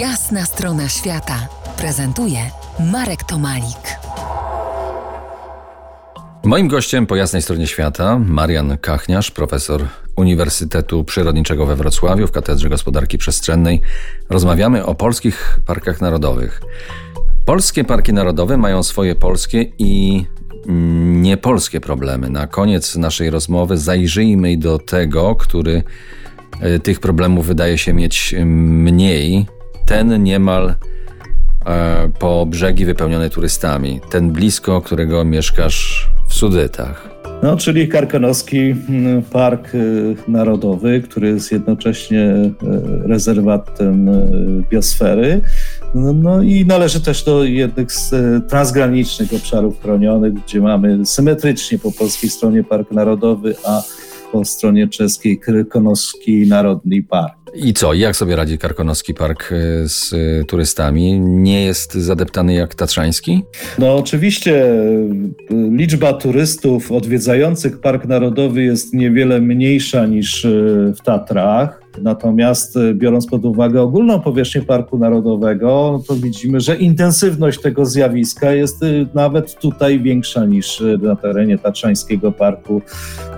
Jasna strona świata prezentuje Marek Tomalik. Moim gościem po jasnej stronie świata Marian Kachniarz, profesor Uniwersytetu Przyrodniczego we Wrocławiu w Katedrze Gospodarki Przestrzennej. Rozmawiamy o polskich parkach narodowych. Polskie parki narodowe mają swoje polskie i niepolskie problemy. Na koniec naszej rozmowy zajrzyjmy do tego, który e, tych problemów wydaje się mieć mniej. Ten niemal e, po brzegi wypełniony turystami. Ten blisko, którego mieszkasz w Sudytach. No, czyli Karkonoski mm, Park y, Narodowy, który jest jednocześnie y, rezerwatem y, biosfery. No, no i należy też do jednych z transgranicznych obszarów chronionych, gdzie mamy symetrycznie po polskiej stronie Park Narodowy, a po stronie czeskiej Karkonoski Narodny Park. I co? Jak sobie radzi Karkonoski Park e, z e, turystami? Nie jest zadeptany jak Tatrzański? No oczywiście e, liczba turystów odwiedzających Park Narodowy jest niewiele mniejsza niż w Tatrach. Natomiast e, biorąc pod uwagę ogólną powierzchnię Parku Narodowego, to widzimy, że intensywność tego zjawiska jest e, nawet tutaj większa niż e, na terenie Tatrzańskiego Parku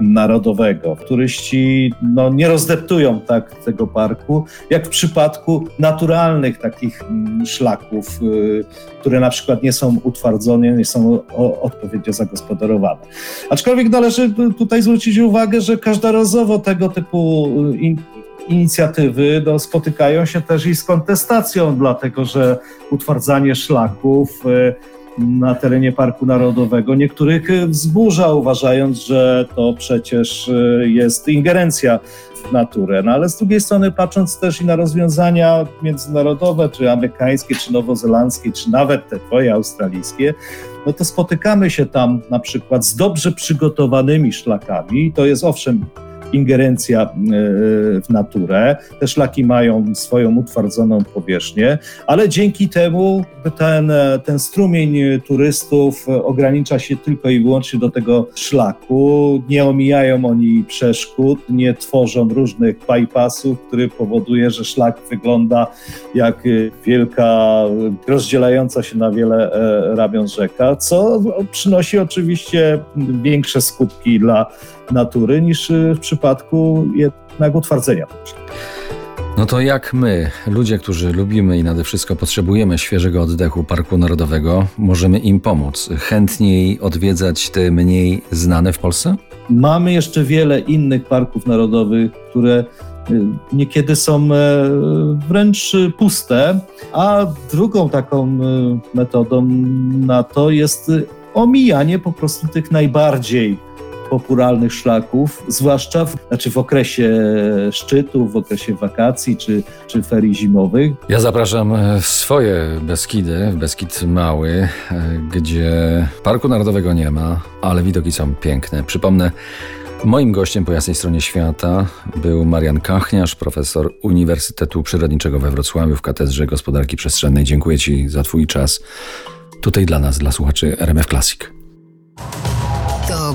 Narodowego. Turyści no, nie rozdeptują tak tego parku, jak w przypadku naturalnych takich mm, szlaków, które na przykład nie są utwardzone, nie są odpowiednio zagospodarowane. Aczkolwiek należy tutaj zwrócić uwagę, że każdorazowo tego typu inicjatywy no, spotykają się też i z kontestacją, dlatego że utwardzanie szlaków y, na terenie Parku Narodowego niektórych wzburza, uważając, że to przecież y, jest ingerencja w naturę. No ale z drugiej strony, patrząc też i na rozwiązania międzynarodowe, czy amerykańskie, czy nowozelandzkie, czy nawet te twoje australijskie, no to spotykamy się tam na przykład z dobrze przygotowanymi szlakami. To jest owszem ingerencja e, w naturę. Te szlaki mają swoją utwardzoną powierzchnię, ale dzięki temu ten, ten strumień turystów ogranicza się tylko i wyłącznie do tego szlaku. Nie omijają oni przeszkód, nie tworzą różnych bypassów, który powoduje, że szlak wygląda jak wielka, rozdzielająca się na wiele e, ramion rzeka, co przynosi oczywiście większe skutki dla natury niż w przypadku jednak utwardzenia. No to jak my, ludzie, którzy lubimy i nade wszystko potrzebujemy świeżego oddechu Parku Narodowego, możemy im pomóc? Chętniej odwiedzać te mniej znane w Polsce? Mamy jeszcze wiele innych parków narodowych, które y, niekiedy są e, wręcz puste, a drugą taką y, metodą na to jest omijanie po prostu tych najbardziej popularnych szlaków, zwłaszcza w, znaczy w okresie szczytów, w okresie wakacji czy, czy ferii zimowych. Ja zapraszam w swoje Beskidy, w Beskid Mały, gdzie Parku Narodowego nie ma, ale widoki są piękne. Przypomnę, Moim gościem po jasnej stronie świata był Marian Kachniarz, profesor Uniwersytetu Przyrodniczego we Wrocławiu w Katedrze Gospodarki Przestrzennej. Dziękuję Ci za Twój czas. Tutaj dla nas, dla słuchaczy RMF Classic.